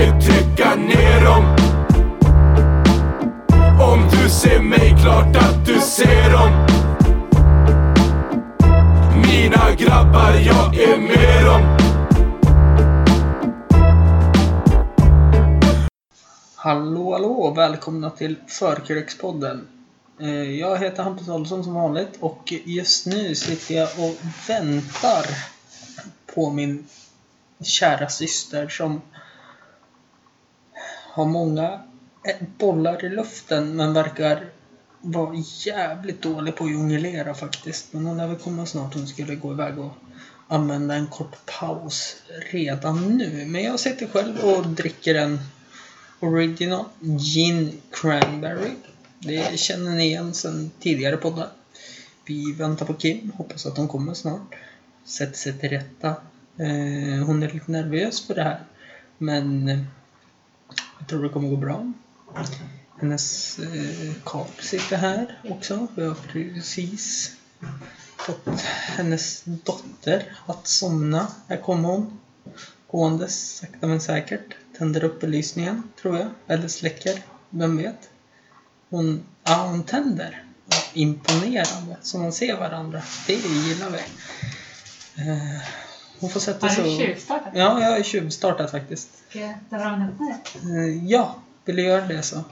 försöker trycka ner dem Om du ser mig, klart att du ser dem Mina grabbar, jag är med dem Hallå hallå och välkomna till Förkrökspodden. Eh, jag heter Hampus Olsson som vanligt och just nu sitter jag och väntar på min kära syster som har många eh, bollar i luften men verkar vara jävligt dålig på att jonglera faktiskt. Men hon lär väl komma snart. Hon skulle gå iväg och använda en kort paus redan nu. Men jag sitter själv och dricker en Original Gin Cranberry. Det känner ni igen sedan tidigare poddar. Vi väntar på Kim, hoppas att hon kommer snart. Sätter sig till rätta. Eh, hon är lite nervös för det här. Men eh, jag tror det kommer gå bra. Hennes eh, karl sitter här också. Vi har precis fått hennes dotter att somna. Här kommer hon. Gåendes sakta men säkert. Tänder upp belysningen, tror jag. Eller släcker. Vem vet? Hon, ja, hon tänder. Imponerande. Så man ser varandra. Det gillar vi. Eh, hon får sätta Har sig du och... tjuvstartat? Ja, jag har tjuvstartat faktiskt. Ska jag dra hämta det? Eh, Ja, vill du göra det så?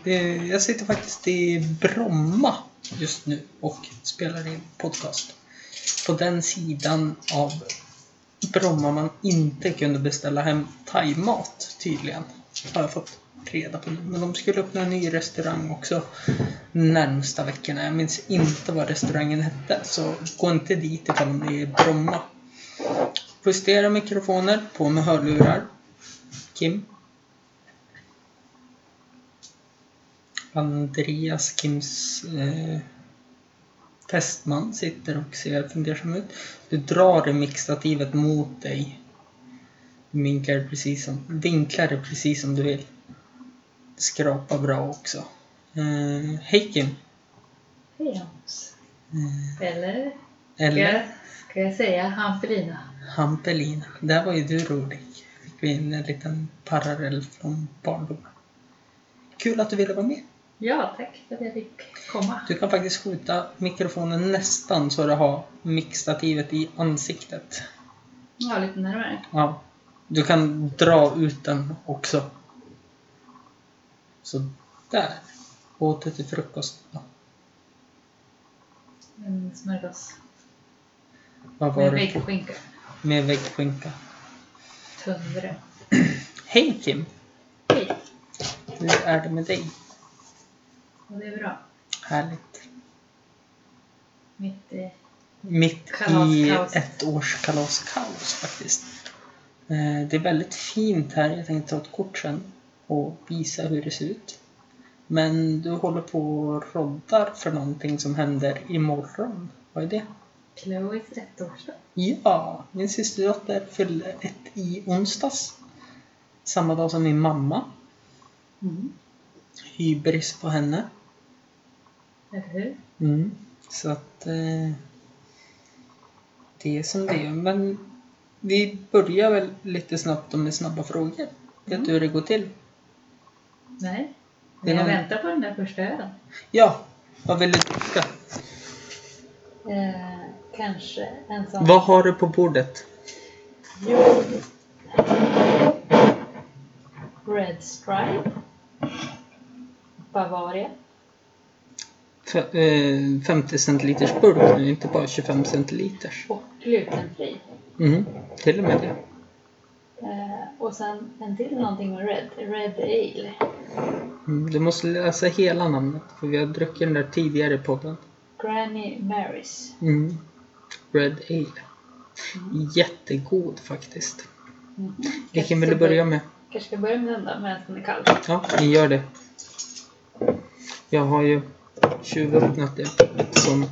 Jag sitter faktiskt i Bromma just nu och spelar in podcast. På den sidan av Bromma man inte kunde beställa hem thaimat tydligen. Har jag fått reda på nu. Men de skulle öppna en ny restaurang också närmsta veckorna. Jag minns inte vad restaurangen hette så gå inte dit ifall ni är i Bromma. Justera mikrofoner, på med hörlurar. Kim? Andreas Kims eh, fästman sitter och ser fundersam ut. Du drar mixtativet mot dig. Vinklar det precis som, vinklar det precis som du vill. Skrapa bra också. Eh, hej Kim! Hej Hans. Eh, Eller? Ska eller jag, ska jag säga Hampelina? Hampelina. Där var ju du rolig. Fick vi in en liten parallell från barndomen. Kul att du ville vara med. Ja, tack för att jag fick komma. Du kan faktiskt skjuta mikrofonen nästan så du har mixtativet i ansiktet. Ja, lite närmare. Ja. Du kan dra ut den också. Så där. Åter till frukost. Ja. En smörgås. Vad var Med det? väggskinka. Med väggskinka. Tunnbröd. Hej Kim! Hej. Hur är det med dig? Och det är bra. Härligt. Mitt i... Mitt i Kalaskaos. ett års kalaskaos faktiskt. Eh, Det är väldigt fint här. Jag tänkte ta ett kort sen och visa hur det ser ut. Men du håller på och roddar för någonting som händer imorgon. Vad är det? Chloes ettårsdag. Ja, min systerdotter fyllde ett i onsdags. Samma dag som min mamma. Mm. Hybris på henne. Eller hur? Mm. Så att eh, det är som det är. Men vi börjar väl lite snabbt med snabba frågor. Vet Mm. du hur det går till? Nej. Men jag någon- väntar på den där första ölen. Ja, vad vill du dricka? Eh, kanske en sån... Vad har du på bordet? Jo. Red Stripe. Bavaria. F- eh, 50 centiliters burk nu, inte bara 25 centiliters. Och glutenfri. Mm, till och med det. Eh, och sen en till någonting med Red. Red Ale. Mm, du måste läsa hela namnet, för vi har druckit den där tidigare i podden. Granny Marys. Mm. Red Ale. Jättegod faktiskt. Mm. Vilken vill du börja med? Kanske ska börja med den då, medan den är kall. Ja, ni gör det. Jag har ju tjuvöppnat det som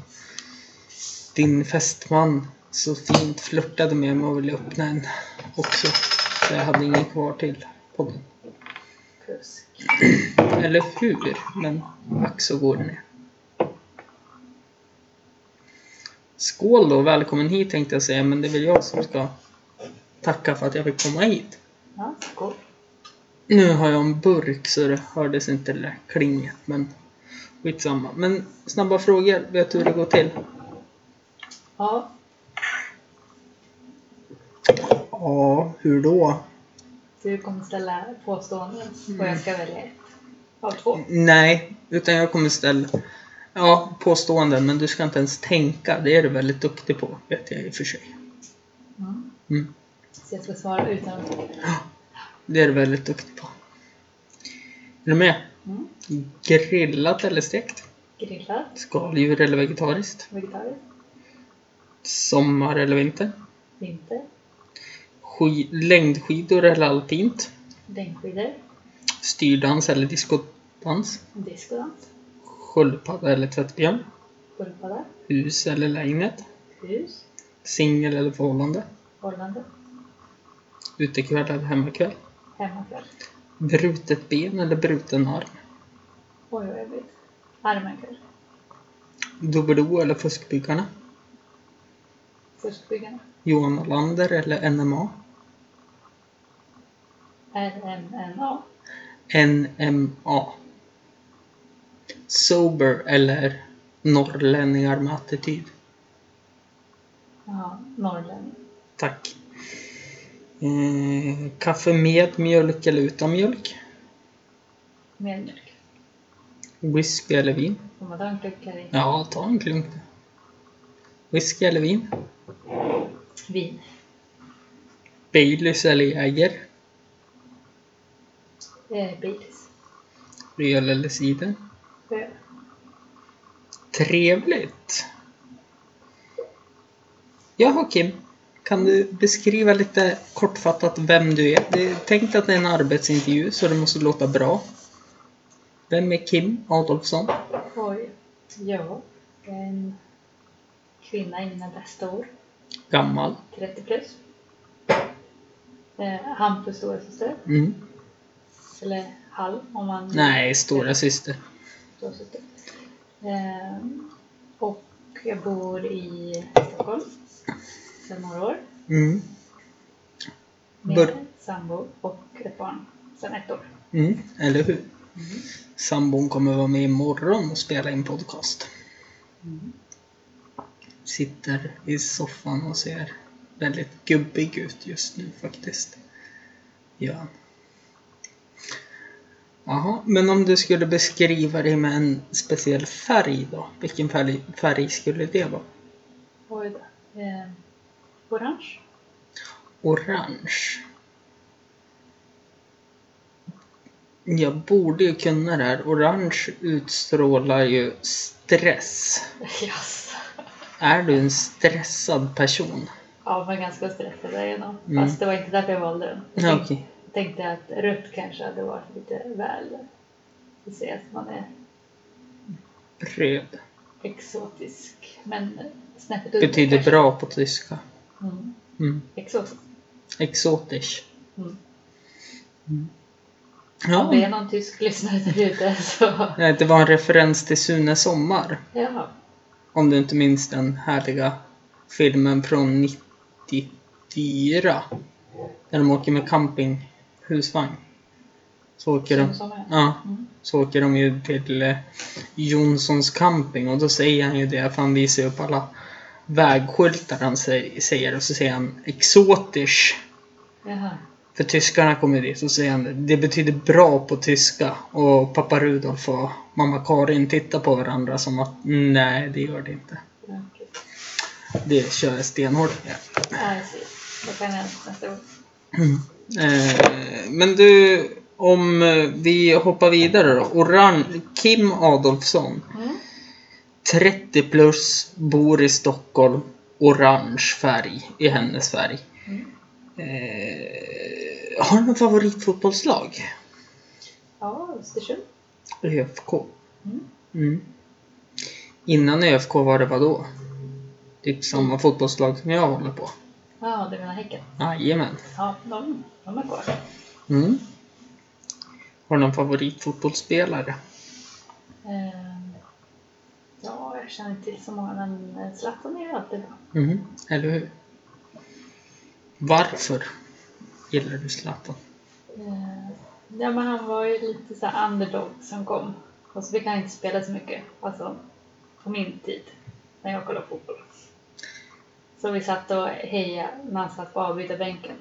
din fästman så fint flörtade med mig och ville öppna en också. Så jag hade ingen kvar till podden. Kusk. Eller hur? Men ack så god den är. Skål då, välkommen hit tänkte jag säga, men det är väl jag som ska tacka för att jag fick komma hit. Ja, skål. Nu har jag en burk så det hördes inte det där klinget men skitsamma. Men snabba frågor, vet du hur det går till? Ja, Ja, hur då? du kommer ställa påståenden och jag ska välja ett av två. Nej, utan jag kommer ställa Ja, påståenden, men du ska inte ens tänka. Det är du väldigt duktig på, vet jag i och för sig. Mm. Mm. Så jag ska svara utan att tänka. Det är du väldigt duktig på. Är du med? Mm. Grillat eller stekt? Grillad, Skaldjur eller vegetariskt? vegetariskt, Sommar eller vinter? vinter, Ski- längdskidor eller alpint? längdskidor, Styrdans eller diskodans? discodans, Sköldpadda eller tvättbjörn? sköldpadda, Hus eller lägenhet? hus, Singel eller förhållande? förhållande, Utekväll eller hemmakväll? hemmakväll. Brutet ben eller bruten arm? Oj, vad jobbigt. Armen kväll. Doobidoo eller Fuskbyggarna? Fuskbyggarna. Johan Lander eller NMA? RMNA. NMA. Sober eller Norrlänningar med attityd? Ja, norrlänning. Tack. Eh, kaffe med mjölk eller utan mjölk? Med mjölk. Whisky eller vin? Får man ta en klunk eller inte? Ja, ta en klunk. Whisky eller vin? Vin. Baileys eller Jäger? Eh, Baileys. Öl eller cider? Trevligt! Jaha Kim, kan du beskriva lite kortfattat vem du är? Det är tänkt att det är en arbetsintervju så det måste låta bra. Vem är Kim Adolfsson? Oj. Ja. En kvinna i mina bästa år. Gammal? 30 plus. Eh, Hampus storasyster. Mm. Eller halv om man... Nej, stora syster. Storasyster. Eh, och jag bor i Stockholm. Sedan några år. Mm. Med Bör- sambo och ett barn. Sedan ett år. Mm. Eller hur? Sambon kommer vara med imorgon och spela in podcast. Mm. Sitter i soffan och ser väldigt gubbig ut just nu faktiskt. Ja. Jaha, men om du skulle beskriva dig med en speciell färg då? Vilken färg, färg skulle det vara? Oj då. Eh, orange. Orange. Jag borde ju kunna det här. Orange utstrålar ju stress. Yes. Är du en stressad person? Ja, men ganska stressad jag nog. Mm. Fast det var inte därför jag valde den. Jag tänkte, okej. Tänkte att rött kanske hade varit lite väl... Vi säger att man är Röd. exotisk. Men snäppet under Betyder kanske. bra på tyska. Mm. Mm. Exotisk. Exotisch. Mm. Mm. Om det är Ja. någon tysk lyssnare där ute så... Nej, Det var en referens till Sune Sommar. Ja. Om du inte minns den härliga filmen från 94. Där de åker med campinghusvagn. Så åker de, ja, Mm. så åker de ju till eh, Jonssons camping och då säger han ju det för han visar upp alla vägskyltar han sä- säger och så säger han exotisch. Jaha. För tyskarna kommer dit och säger han det. Betyder bra på tyska. Och pappa Rudolf och mamma Karin tittar på varandra som att nej, det gör det inte. Okej. Det kör jag stenhårt med. Ja, jag ser. Det kan jag nästa. Eh, men du, om eh, vi hoppar vidare då. Orange, Kim Adolfsson. Mm. 30 plus, bor i Stockholm. Orange färg i hennes färg. Mm. Eh, har du något favoritfotbollslag? Ja, Östersund. ÖFK. Mm. Mm. Innan ÖFK var det vad då? Typ samma fotbollslag som jag håller på. Ja, du menar Häcken? Jajamän. Ja, de, de är kvar. Mm. Har du någon favoritfotbollsspelare? Ehm, ja, jag känner inte till så många, men eh, Zlatan är ju alltid bra. Mm. Eller hur? Varför gillar du Zlatan? Ehm, Ja, men han var ju lite så här underdog som kom. Och så fick han inte spela så mycket. Alltså, på min tid. När jag kollade fotboll. Så vi satt och hejade när han satt på avbytarbänken.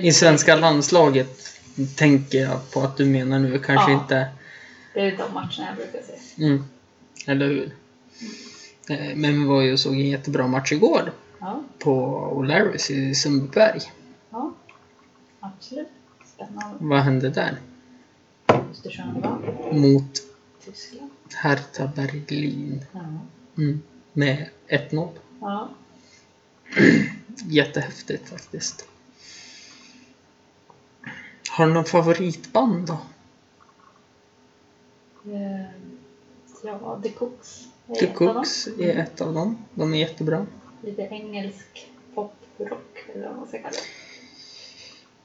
I svenska landslaget tänker jag på att du menar nu. Kanske Ja. inte... Det är de matcherna jag brukar se. Mm. Eller hur? Eh, Men vi var ju och såg en jättebra match igår Ja, på O'Larrys i Sundbyberg. ja. Absolut. Spännande. Vad hände där? Östersund vann. Mot Tyskland. Hertha Berlin. Ja. Mm. Med 1-0. ja. Jättehäftigt faktiskt. Har du någon favoritband då? Eh, Ja, The Cooks. är The ett av dem. Cooks är ett av dem. De är jättebra. Lite engelsk poprock, eller vad man ska kalla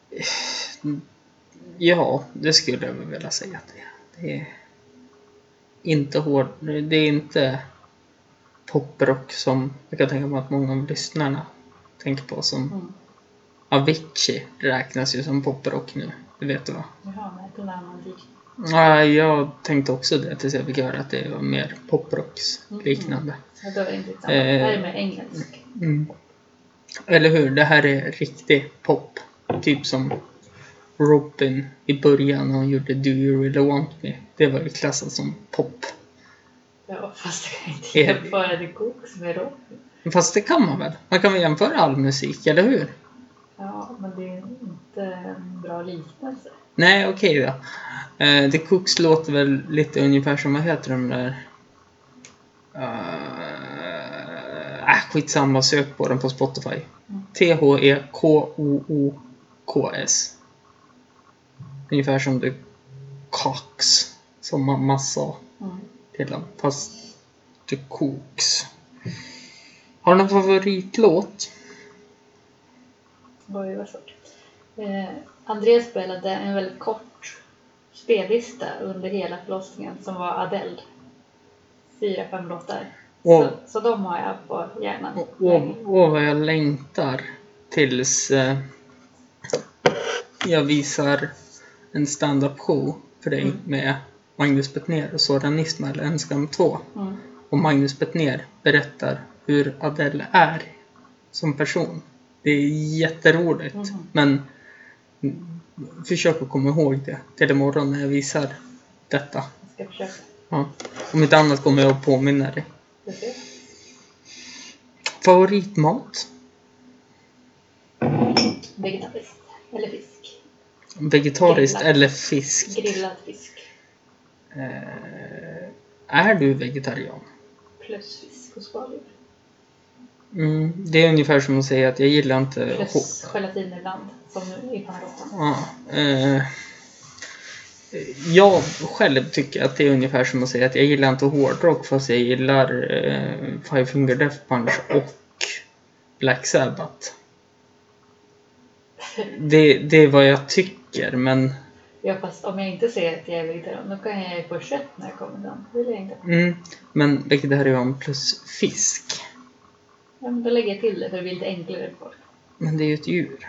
det. Ja, det skulle jag vilja säga att det är. Det är inte hård... Det är inte poprock som jag kan tänka mig att många av lyssnarna tänker på som Mm. Avicii räknas ju som poprock nu. Det vet du va? Jaha, men dit. Nej, jag tänkte också det tills jag fick höra att det var mer poprocks-liknande. Ja, då är det inte samma. Eh. Det här är mer engelsk. Mm. Eller hur? Det här är riktig pop. Typ som Robin i början när hon gjorde Do You Really Want Me. Det var ju klassat som pop. Ja, fast jag kan inte jämföra The Cooks med Robin. Fast det kan man väl? Man kan väl jämföra all musik, eller hur? Ja, men det är inte en bra liknelse. Nej, okej då. Eh, The Cooks låter väl lite ungefär som, vad heter de där? Uh, äh, skitsamma, sök på den på Spotify. Mm. T-H-E-K-O-O-K-S. Ungefär som The Cox, som mamma sa Mm. Till. Fast The Cooks. Har du någon favoritlåt? Oj, vad svårt. Eh, André spelade en väldigt kort spellista under hela förlossningen som var Adele. Fyra, fem låtar. Åh. Så, så de har jag på hjärnan. Åh, åh, åh, vad jag längtar tills eh, jag visar en stand-up show för dig Mm. med Magnus Bettner och Soran Ismail, En skam 2. Mm. Och Magnus Bettner berättar hur Adele är som person. Det är jätteroligt. Mhm. Men mm, försök att komma ihåg det till imorgon när jag visar detta. Jag ska försöka. Ja. Om inte annat kommer jag att påminna dig. Favoritmat? Vegetariskt. Eller fisk. Vegetariskt Grillad. eller fisk? Grillad fisk. Eh, är du vegetarian? Plus fisk och skaldjur. Mm, det är ungefär som att säga att jag gillar inte... Plus gelatin ibland. Som i Panagottan. Ja, eh, jag själv tycker att det är ungefär som att säga att jag gillar inte hårdrock fast jag gillar eh, Five Finger Death Punch och Black Sabbath. Det, det är vad jag tycker men Ja, fast om jag inte säger att jag är vegetarian, då kan jag ju få kött när jag kommer fram. Det vill jag inte. Mm, men vegetarian plus fisk. Ja, men då lägger jag till det för det blir lite enklare för folk. Men det är ju ett djur.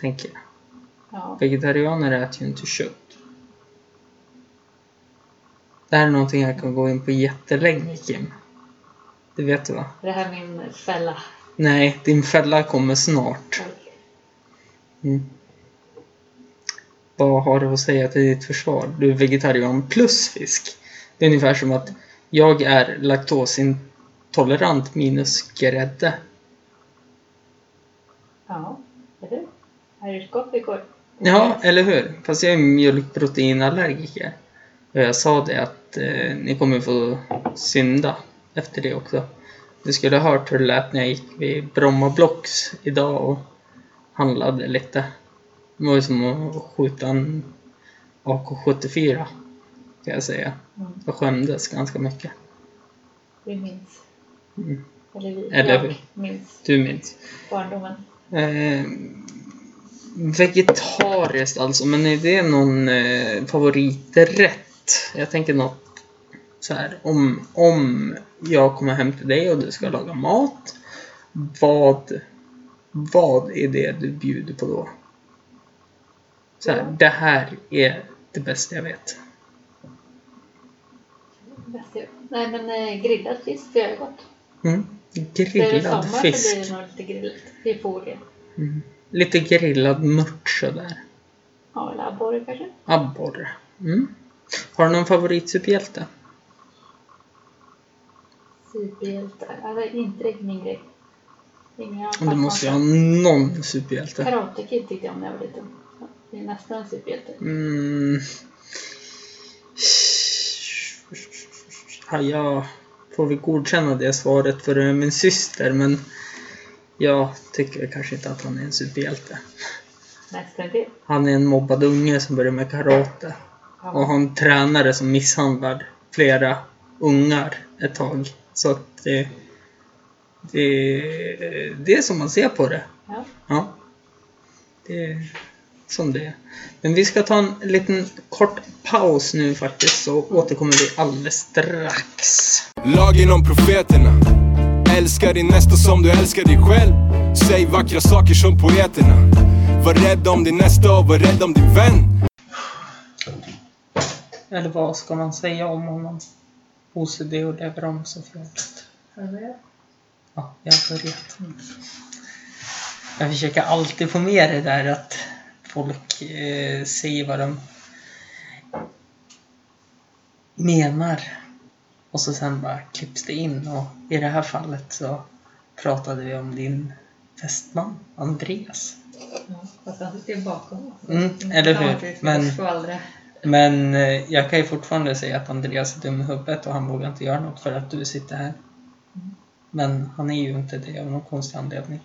Tänker jag. Ja. Vegetarianer äter ju inte kött. Det här är någonting jag kan gå in på jättelänge Kim. Det vet du va? Det här är min fälla. Nej, din fälla kommer snart. Mm. Vad har du att säga till ditt försvar? Du är vegetarian plus fisk. Det är ungefär som att jag är laktosintolerant minus grädde. Ja, eller hur? Irish coffee går. Ja, eller hur? Fast jag är mjölkproteinallergiker. Och jag sa det att eh, ni kommer få synda efter det också. Du skulle ha hört hur det lät när jag gick vid Bromma Blocks idag och handlade lite. Det var ju som att skjuta en AK74 kan jag säga. Mm, Jag skämdes ganska mycket. vi minns. Mm. Eller vi. Eller jag minns Du minns. barndomen. Eh, vegetariskt alltså, men är det någon eh, favoriträtt? Jag tänker något så här, om, om jag kommer hem till dig och du ska laga mat, vad, vad är det du bjuder på då? Så här, det här är det bästa jag vet. Jag- Nej men eh, grillad fisk, det är gott. Mm. Det är Grillad sommar fisk. så blir det nog lite grillat i folie. Mm. Lite grillad mört sådär. Ja, eller abborre kanske. Abborre. Mm. Har du någon favoritsuperhjälte? Superhjältar. Är inte riktigt min grej. Inga Du måste ju ha någon superhjälte. Karate Kid tyckte jag om när jag var liten. Det är nästan en superhjälte. Mm. Ja, jag får väl godkänna det svaret för är min syster men jag tycker kanske inte att han är en superhjälte. Nästan det. Han är en mobbad unge som börjar med karate och har en tränare som misshandlar flera ungar ett tag. Så att det, det, det är som man ser på det. Ja. Ja. Det som det är. Men vi ska ta en liten kort paus nu faktiskt så återkommer vi alldeles strax. Lagen om profeterna Älskar din nästa som du älskar dig själv Säg vackra saker som poeterna Var rädd om din nästa och var rädd om din vän Eller vad ska man säga om honom? OCD och förlåt. Har du börjat? Ja, jag har börjat. Jag försöker alltid få med det där att folk eh, säger vad de menar. Och så sen bara klipps det in och i det här fallet så pratade vi om din fästman Andreas. Ja, fast han sitter ju bakom oss. Mm, eller hur? Men-. Men eh, jag kan ju fortfarande säga att Andreas är dum i huvudet och han vågar inte göra något för att du sitter här. Men han är ju inte det av någon konstig anledning.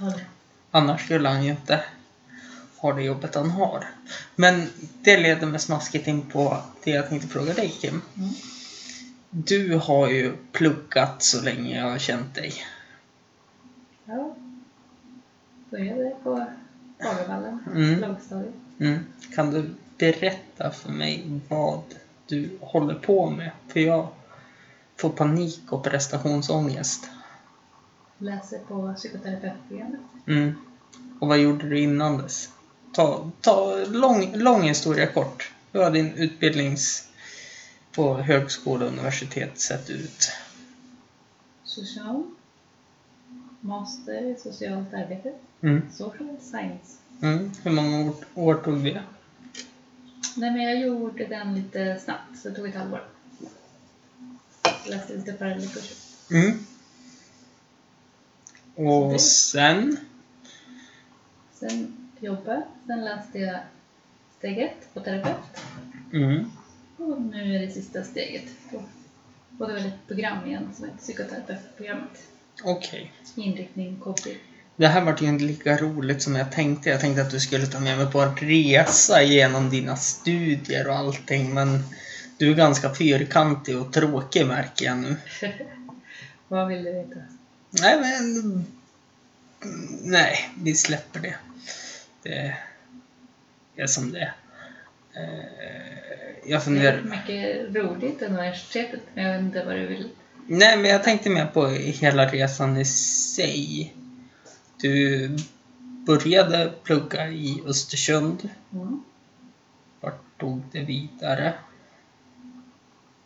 Ja. Annars skulle han ju inte ha det jobbet han har. Men det leder mig smaskigt in på det jag tänkte fråga dig Kim. Mm. Du har ju pluggat så länge jag har känt dig. Ja. Började på Hagavallen, Mm. lågstadiet. Mm. Kan du berätta för mig vad du håller på med? För jag får panik och prestationsångest. Läser på psykoterapeutprogrammet. Mm. Och vad gjorde du innan dess? Ta, ta lång, lång historia kort. Hur har din utbildnings på högskola och universitet sett ut? Social. Master i socialt arbete. Mm. Social science. Mm. Hur många år, år tog det? Nej men jag gjorde den lite snabbt så det tog ett halvår. Läste lite parallellkurser. Mm. Och sen? Sen jobba. Sen läste jag steg ett på terapeut. Mm. Och nu är det sista steget. på- Och det var ett program igen som heter psykoterapeutprogrammet. Okej. Inriktning KP. Det här var ju inte lika roligt som jag tänkte. Jag tänkte att du skulle ta med mig på en resa genom dina studier och allting. Men du är ganska fyrkantig och tråkig märker jag nu. Vad vill du veta? Nej men... Nej, vi släpper det. Det är som det är. Eh, Jag Det funderar... är mycket roligt universitetet, men jag vet inte vad du vill. Nej, men jag tänkte mer på hela resan i sig. Du började plugga i Östersund. Mm. Vart tog det vidare?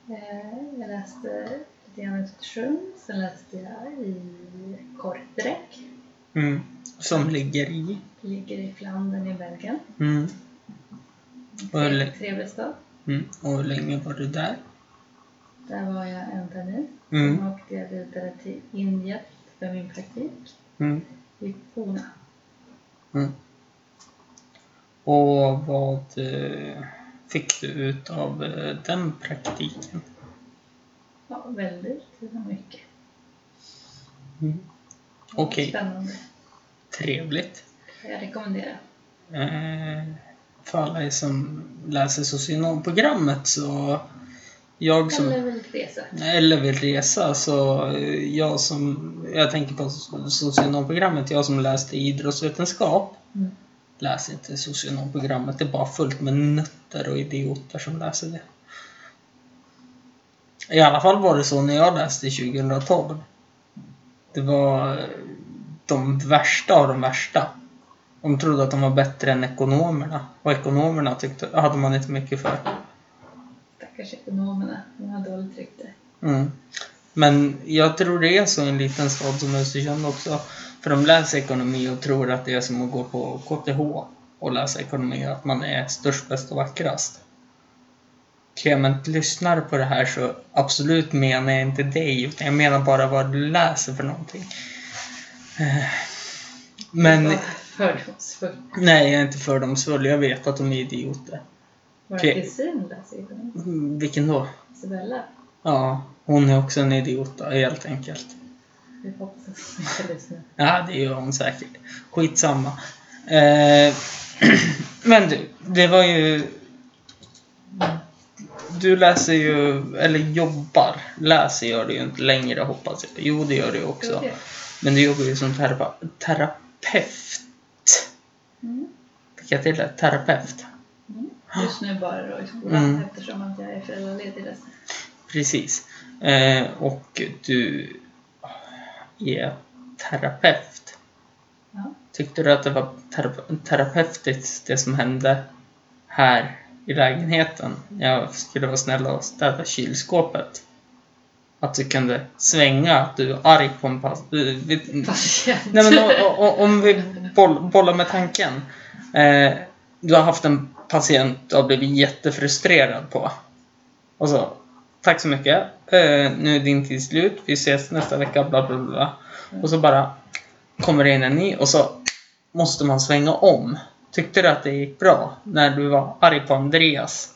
Eh, Jag läste lite grann i Östersund, sen läste jag i Kortrek. Mm. Som ligger i? Ligger i Flandern i Belgien. Mm. Och hur, Tre- lä- Trevlig stad. mm. och hur länge var du där? Där var jag en termin. Mm. Sen åkte jag vidare till Indien för min praktik Mm. i Pune. Mm. Och vad eh, fick du ut av eh, den praktiken? Ja, väldigt mycket. Mm. Okej. Spännande. Trevligt. Jag rekommenderar. Eh, för alla er som läser socionomprogrammet så jag som Eller vill resa. eller vill resa så eh, jag som jag tänker på socionomprogrammet, jag som läste idrottsvetenskap Mm. läser inte socionomprogrammet, det är bara fullt med nötter och idioter som läser det. I alla fall var det så när jag läste 2012. Det var eh, de värsta av de värsta. De trodde att de var bättre än ekonomerna. Och ekonomerna tyckte, hade man inte mycket för. Stackars ekonomerna. De har dåligt rykte. Mm. Men jag tror det är så i en liten stad som Östersund också. För de läser ekonomi och tror att det är som att gå på KTH och läsa ekonomi. Att man är störst, bäst och vackrast. Clement lyssnar på det här så absolut menar jag inte dig. Utan jag menar bara vad du läser för någonting. Eh, Men Fördomsfull. nej, jag är inte fördomsfull. Jag vet att de är idioter. Vår kusin läser ekonomi. Mm, Vilken då? Isabella. Ja, hon är också en idiot då, helt enkelt. Vi hoppas att hon inte lyssnar. Ja, det gör hon säkert. Skitsamma. Eh, men du, det var ju... Du läser ju, eller jobbar. Läser gör du ju inte längre hoppas jag. Jo, det gör du också. Men du jobbar ju som terape terapeut. Mm. Fick jag till det? Terapeut. Mm. Just nu bara då i skolan Mm. eftersom att jag är föräldraledig resten. Precis. Eh, och du är terapeut. Ja. Tyckte du att det var terape- terapeutiskt det som hände här i lägenheten? Jag skulle vara snäll och städa kylskåpet. Att du kunde svänga, att du är arg på en pass... Patient. Nej men o- o- om vi boll, bollar med tanken. Eh, du har haft en patient du har blivit jättefrustrerad på. Och så, tack så mycket. Eh, nu är din tid slut. Vi ses nästa vecka, bla bla bla. Och så bara kommer det in en ny och så måste man svänga om. Tyckte du att det gick bra när du var arg på Andreas?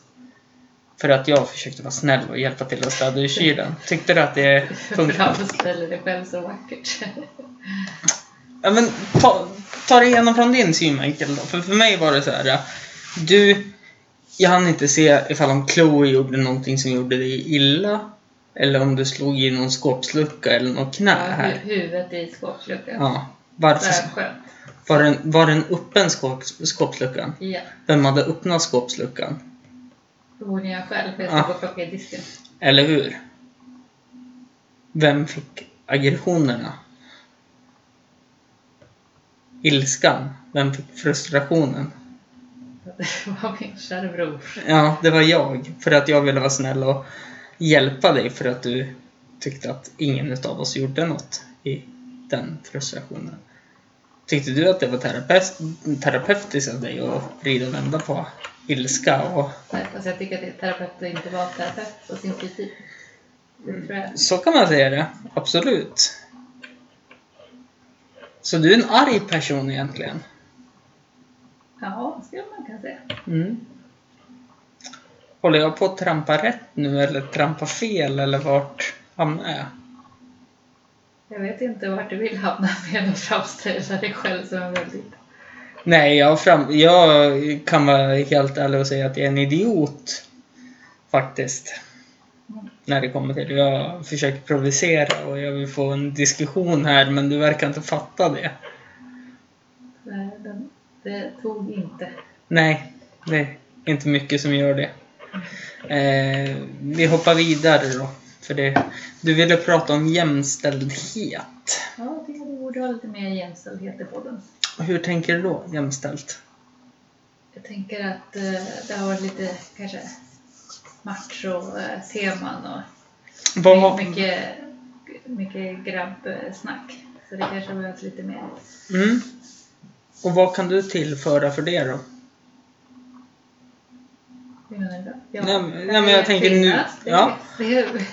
För att jag försökte vara snäll och hjälpa till att städa i kylen. Tyckte du att det funkade? Framställer dig själv så vackert. Ja, men ta, ta det igenom från din synvinkel då. För för mig var det så här. Du, jag hann inte se ifall om Chloe gjorde någonting som gjorde dig illa. Eller om du slog i någon skåpslucka eller något knä här. Hu- Huvudet i skåpsluckan. Ja. Varför? Var den, var den öppen skåp, skåpsluckan? Ja. Vem hade öppnat skåpsluckan? Förmodligen jag själv, för jag gå och plocka i disken. Eller hur? Vem fick aggressionerna? Ilskan? Vem fick frustrationen? Det var min kära bror. Ja, det var jag. För att jag ville vara snäll och hjälpa dig för att du tyckte att ingen utav oss gjorde något i den frustrationen. Tyckte du att det var terapeut, terapeutiskt av dig att vrida och vända på ilska och Fast jag tycker att det är terapeut att inte vara terapeut på sin. Det tror jag. så kan man säga det. Absolut. Så du är en arg person egentligen? Ja, skulle man kunna säga. Mm. Håller jag på att trampa rätt nu eller trampa fel eller vart hamnar jag? Jag vet inte vart du vill hamna med att framställa dig själv som en väldigt... Nej, jag, fram, jag kan vara helt ärlig och säga att jag är en idiot. Faktiskt. När det kommer till Jag försöker provocera och jag vill få en diskussion här men du verkar inte fatta det. Nej, den, det tog inte. Nej, det är inte mycket som gör det. Eh, vi hoppar vidare då. För det, du ville prata om jämställdhet. Ja, vi borde ha lite mer jämställdhet i podden. Hur tänker du då, jämställt? Jag tänker att eh, det har varit lite kanske macho-teman och Vad, mycket, mycket grabbsnack. Så det kanske behövs lite mer. mm. Och vad kan du tillföra för det då? Hur menar du då? Ja, Nej, nej, men jag tänker nu- ja.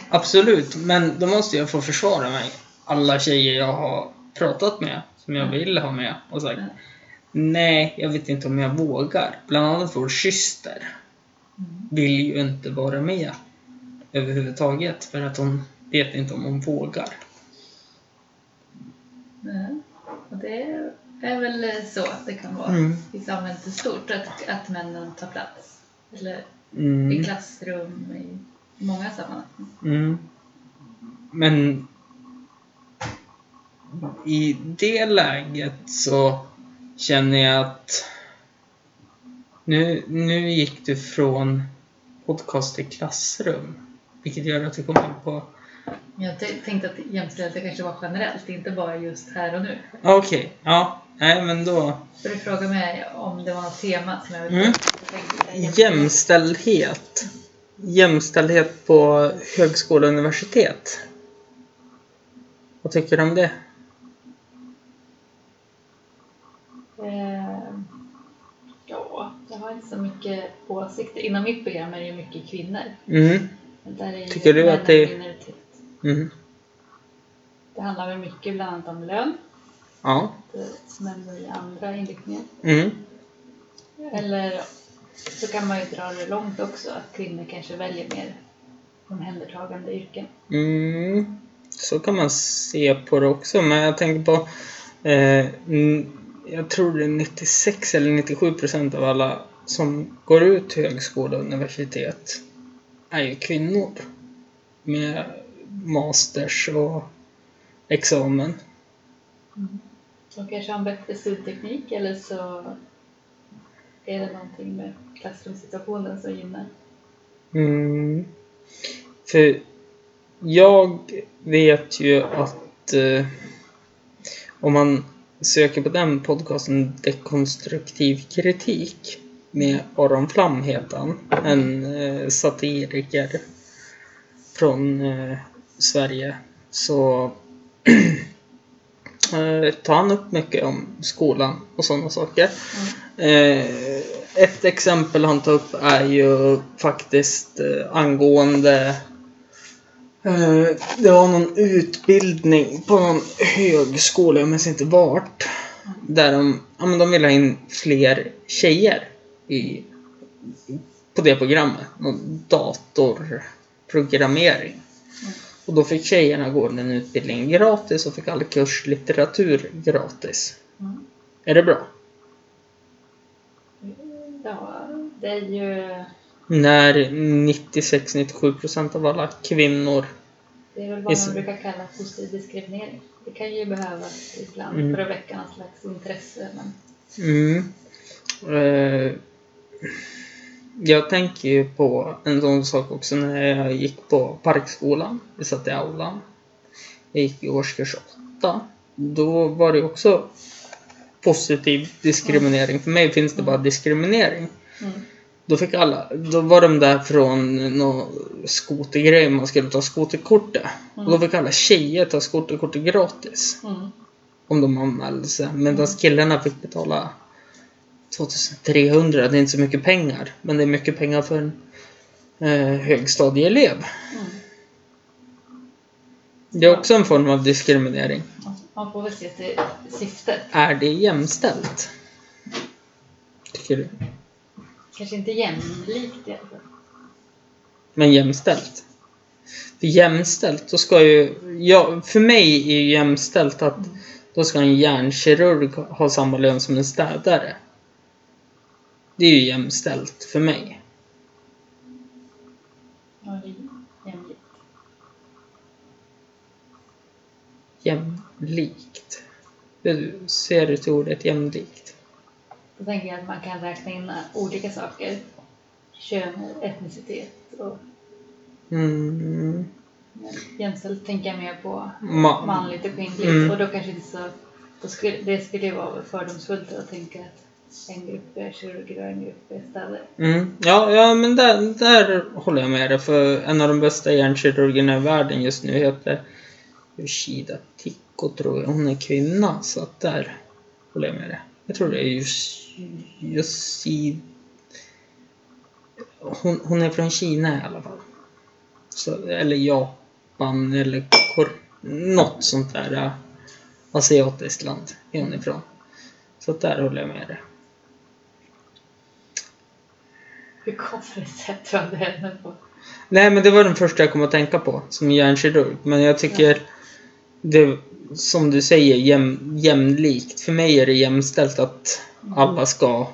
Absolut, men då måste jag få försvara mig. Alla tjejer jag har pratat med, som jag vill ha med, och sagt Mm. Nej, jag vet inte om jag vågar. Bland annat vår syster Mm. vill ju inte vara med överhuvudtaget för att hon vet inte om hon vågar. Nej. Och det är väl så att det kan vara Mm. i samhället i stort, att, att männen tar plats. Eller i Mm. klassrum, i många sammanhang. Mm. Men i det läget så känner jag att nu, nu gick du från podcast till klassrum. Vilket gör att vi kommer in på... Jag tänkte att jämställdhet kanske var generellt, inte bara just här och nu. Okej, ja. Nej, men då... För du frågade mig om det var något tema som jag ville Mm. Jämställdhet. Jämställdhet på högskola och universitet. Vad tycker du om det? Eh, ja, jag har inte så mycket åsikter. Inom mitt program är det ju mycket kvinnor. Mm. Tycker du att det- minoritet. Mm. Det handlar väl mycket bland annat om lön. Ja. Det nämner i andra inriktningar. Mm. Eller så kan man ju dra det långt också, att kvinnor kanske väljer mer omhändertagande yrken. Mm. Så kan man se på det också, men jag tänker på... Eh, mm, jag tror det är 96 eller 97 procent av alla som går ut högskola och universitet är ju kvinnor. Med masters och examen. De kanske har en bättre studieteknik eller så är det någonting med klassrumssituationen som gynnar. Mm. För jag vet ju att eh, om man söker på den podcasten Dekonstruktiv kritik med Aron Flam heter han. En eh, satiriker från eh, Sverige. Så tar han upp mycket om skolan och sådana saker. Eh, ett exempel han tar upp är ju faktiskt eh, angående eh, det var någon utbildning på någon högskola, jag minns inte vart. Där de, ja, men de ville ha in fler tjejer i, på det programmet. Någon datorprogrammering. Och då fick tjejerna gå den utbildningen gratis och fick all kurslitteratur gratis. Mm. Är det bra? Ja, det är ju När 96-97% av alla kvinnor det är väl vad Is- man brukar kalla positiv diskriminering. Det kan ju behövas ibland Mm. för att väcka någon slags intresse. Men Mm. Eh, jag tänker ju på en sån sak också när jag gick på Parkskolan. Vi satt i aulan. Jag gick i årskurs 8. Då var det också positiv diskriminering. För mig finns det bara diskriminering. mm. Då fick alla, då var de där från någon skotergrej, man skulle ta skoterkortet. Och då fick alla tjejer ta skoterkortet gratis. Mm. Om de anmälde sig. Medan killarna fick betala 2300. Det är inte så mycket pengar. Men det är mycket pengar för en eh, högstadieelev. Mm. Det är också en form av diskriminering. Man får väl se till syftet. Är det jämställt? Tycker du? Kanske inte jämlikt i alla fall. Men jämställt? För jämställt, då ska ju... Ja, för mig är ju jämställt att då ska en hjärnkirurg ha samma lön som en städare. Det är ju jämställt för mig. Ja, det är jämlikt. Jämlikt. Hur ser du till ordet jämlikt? Då tänker jag att man kan räkna in olika saker. Kön, etnicitet och Mm. jämställt tänker jag mer på Ma- manligt och kvinnligt. Mm. Och då kanske inte så... Då skulle, det skulle ju vara fördomsfullt att tänka att en grupp kirurger och en grupp är städare. Mm. Ja, ja, men där, där håller jag med dig. För en av de bästa hjärnkirurgerna i världen just nu heter Yoshida Tikko, tror jag. Hon är kvinna, så att där håller jag med dig. Jag tror det är Yoshida... Hon, hon är från Kina i alla fall. Så, eller Japan, eller Kor något sånt där asiatiskt land är hon ifrån. Så att där håller jag med dig. Hur kommer det sig att du hade henne på? Nej, men det var den första jag kom att tänka på som hjärnkirurg. Men jag tycker det, som du säger, jäm, jämlikt. För mig är det jämställt att alla ska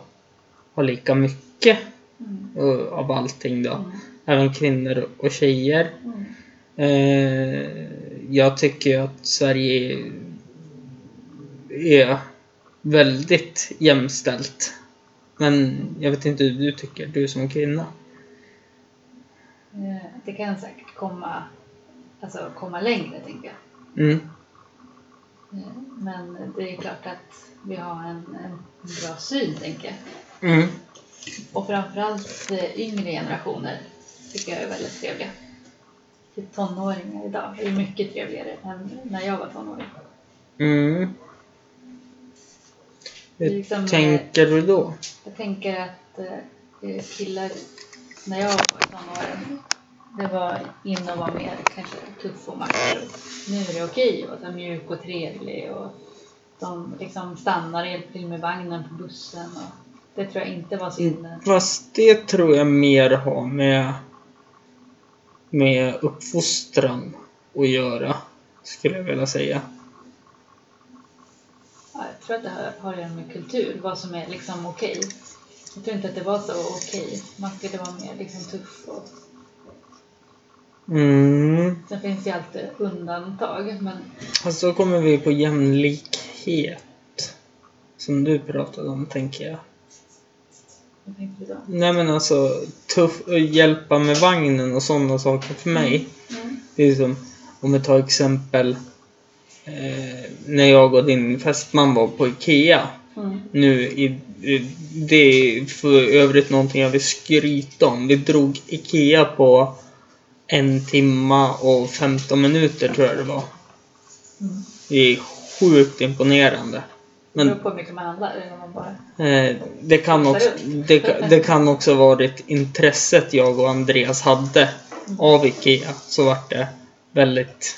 ha lika mycket Mm. av allting då. Mm. Även kvinnor och tjejer. Mm. Eh, jag tycker att Sverige är väldigt jämställt. Men jag vet inte hur du tycker, du som kvinna. Eh, Det kan säkert komma, alltså komma längre, tänker jag. Mm. Eh, Men det är klart att vi har en, en bra syn, tänker jag. Mm. Och framförallt eh, yngre generationer tycker jag är väldigt trevliga. Typ tonåringar idag är mycket trevligare än när jag var tonåring. Mm. Hur liksom, eh, tänker du då? Jag tänker att eh, killar, när jag var i tonåren, det var in och vara mer kanske tuff och macho. Nu är det okej att vara mjuk och trevlig och de liksom stannar och hjälper till med vagnen på bussen. Och det tror jag inte var så inne. Fast det tror jag mer har med, med uppfostran att göra, skulle jag vilja säga. Tror att det här har att göra med kultur, vad som är liksom okej. Jag tror inte att det var så okej. Man skulle vara mer liksom tuff och Mm. sen finns det ju alltid undantag. Men Alltså då kommer vi på jämlikhet. Som du pratade om, tänker jag. vad tänkte du då? Nej men alltså, tuff, hjälpa med vagnen och sådana saker för mig. Mm. Det är som, om vi tar exempel eh, när jag och din fästman var på IKEA. Mm. Nu i, det är för övrigt någonting jag vill skryta om. Vi drog IKEA på en timma och 15 minuter tror jag det var. Mm. Det är sjukt imponerande. Det Men beror på hur mycket man handlar. Man bara... eh, det, kan också, det, det kan också varit intresset jag och Andreas hade av IKEA. Så vart det väldigt...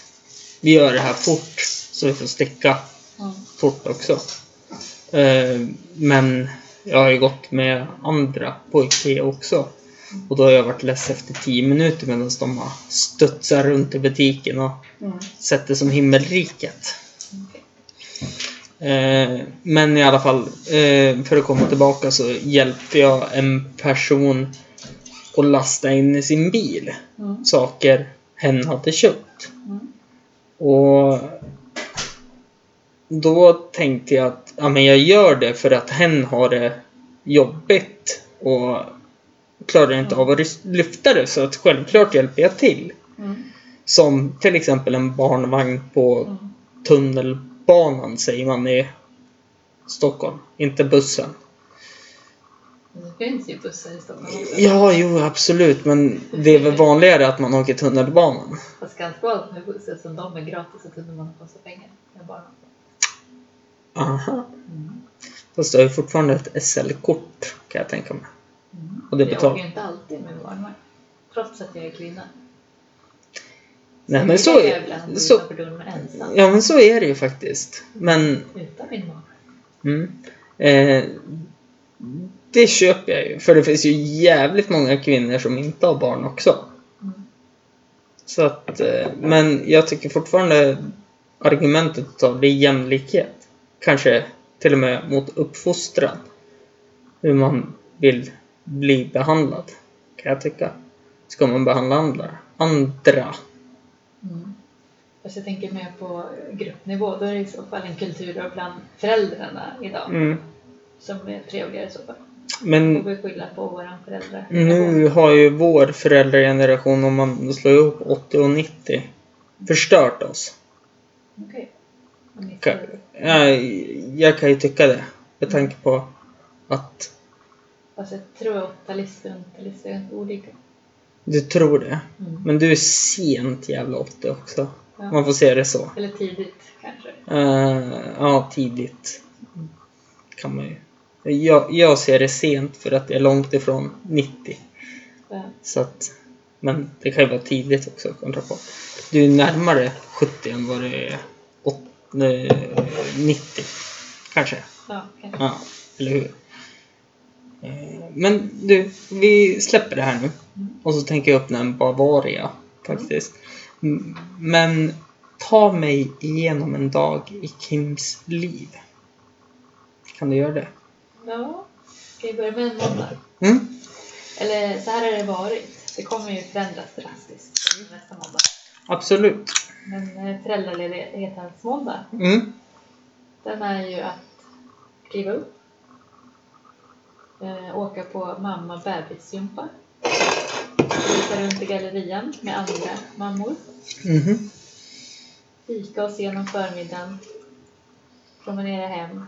Vi gör det här fort så vi får sticka Mm. fort också. Eh, men jag har ju gått med andra på IKEA också. Och då har jag varit less efter 10 minuter medan de har studsat runt i butiken och Mm. sett det som himmelriket. Okej. Eh, men i alla fall, eh, för att komma tillbaka så hjälpte jag en person att lasta in i sin bil Mm. saker hen hade köpt. Mm. Och då tänkte jag att ja, men jag gör det för att hen har det jobbigt och klarar inte av att lyfta det så att självklart hjälper jag till. Mm. Som till exempel en barnvagn på Mm. tunnelbanan säger man i Stockholm, inte bussen. Det finns ju bussar i Stockholm också. Ja, jo absolut, men det är väl vanligare att man åker tunnelbanan. Fast ganska allt med bussar som de är gratis och tunnelbanan kostar pengar. Bara... Aha. Mm. Fast du har ju fortfarande ett SL-kort kan jag tänka mig. Mm. Och det jag betal- åker ju inte alltid med barnvagn. Trots att jag är kvinna. Nej men så jag är, så, ja, men så är det ju faktiskt. Men Utan min barn. mm, eh, det köper jag ju. För det finns ju jävligt många kvinnor som inte har barn också. Mm. Så att, eh, men jag tycker fortfarande argumentet av det är jämlikhet. Kanske till och med mot uppfostran. Hur man vill bli behandlad. Kan jag tycka. Ska man behandla andra? Andra. Mm. Fast jag tänker mer på gruppnivå. Då är det i så fall en kultur bland föräldrarna idag. Mm. Som är trevligare i så fall. Men vi skylla på våran föräldrar. nu har ju vår föräldrageneration, om man slår ihop 80 och 90, förstört oss. Okej. Ka- får- Jag, jag kan ju tycka det. Med tanke på att Fast jag tror att 80-talister och 90-talister är olika. du tror det. Mm. Men du är sent jävla 80 också. Ja. Man får se det så. Eller tidigt kanske. Eh, ja, tidigt. Kan man ju. Jag, jag ser det sent för att det är långt ifrån 90. Ja. Så att, men det kan ju vara tidigt också. kontra på. Du är närmare 70 än vad det är 90. Kanske. Ja, kanske. Ja, eller hur? Eh, Men du, vi släpper det här nu. Och så tänker jag öppna en Bavaria faktiskt. Men ta mig igenom en dag i Kims liv. Kan du göra det? Ja. Ska vi börja med en måndag? Mm? Eller så här har det varit. Det kommer ju förändras drastiskt nästa måndag. Absolut. Men eh, föräldraledighetens måndag, Mm. den är ju att kliva upp, eh, åka på mamma bebisgympa, visa runt i gallerian med andra mammor, Mhm. fika och se någon förmiddagen, promenera hem.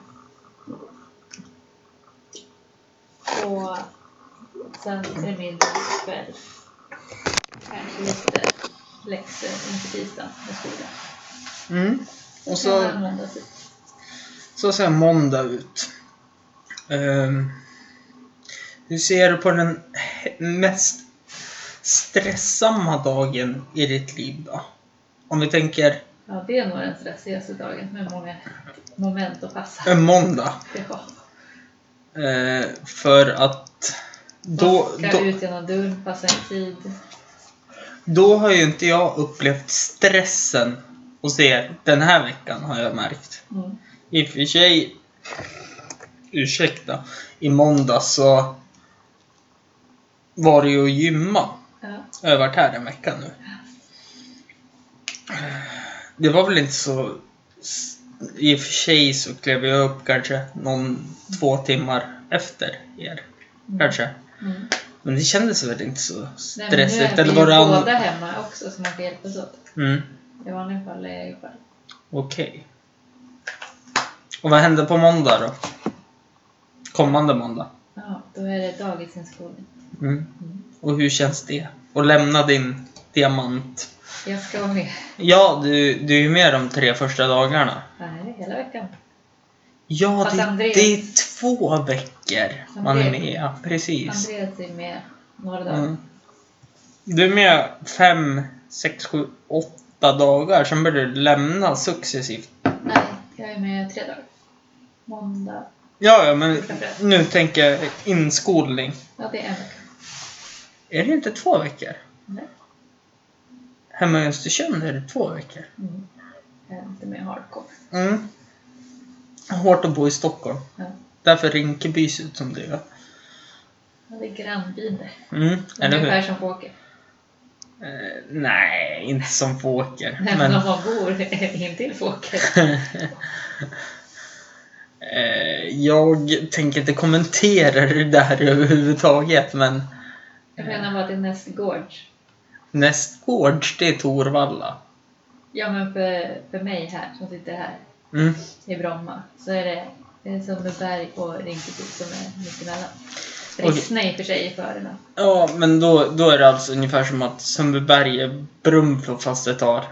Och sen är det middag kväll. Kanske lite läxor inför tisdagen med skolan. Mm. Och Sen så, så ser måndag ut. Um, hur ser du på den mest stressamma dagen i ditt liv då? Om vi tänker Ja, det är nog den stressigaste dagen med många moment att passa. en måndag. Ja. Eh, för att då, Man ska då, ut genom dörren, passa en tid. Då har ju inte jag upplevt stressen hos er den här veckan har jag märkt. Mm. I och för sig, ursäkta, i måndag så var det ju att gymma. Ja. Jag har varit här en vecka nu. Det var väl inte så... I och för sig så klev jag upp kanske någon två timmar efter er. Kanske. Mm. Men det kändes väl inte så Nej, stressigt? är Eller var det an... båda hemma också så man kan hjälpas åt. Mm, I vanliga fall är jag ju själv. okej. Och vad hände på måndag då? Kommande måndag? Ja, då är det daginskolning. Mm. Och hur känns det? Att lämna din diamant? Jag ska vara med. Ja, du, du är ju med de tre första dagarna. Nej, hela veckan. Ja, Fast det, Andreas- det är två veckor man är med. Precis. Andreas är med några dagar. Mm. Du är med fem, sex, sju, åtta dagar. Sen börjar du lämna successivt. Nej, jag är med tre dagar. Måndag. Ja, ja, men nu tänker jag inskolning. Ja, det är en vecka. Är det inte två veckor? Nej. Hemma i Östersund är det två veckor. Mm. Jag är inte med hardcore. Mm. Hårt att bo i Stockholm. Ja. Därför Rinkeby ser ut som det gör. Ja, det är grannbyn det. Mm, eller hur? Ungefär som Fåker. Eh, nej, inte som Fåker. Nej, men om man bor intill Fåker. eh, jag tänker inte kommentera det där överhuvudtaget, men Jag menar bara till nästgårds. nästgårds, det är Torvalla. Ja, men för, för mig här, som sitter här Mm. i Bromma, så är det, det är Sundbyberg och Rinkeby som är mittemellan. Rissne i och för sig är före men Ja, men då, då är det alltså ungefär som att Sundbyberg är Brunflo fast det tar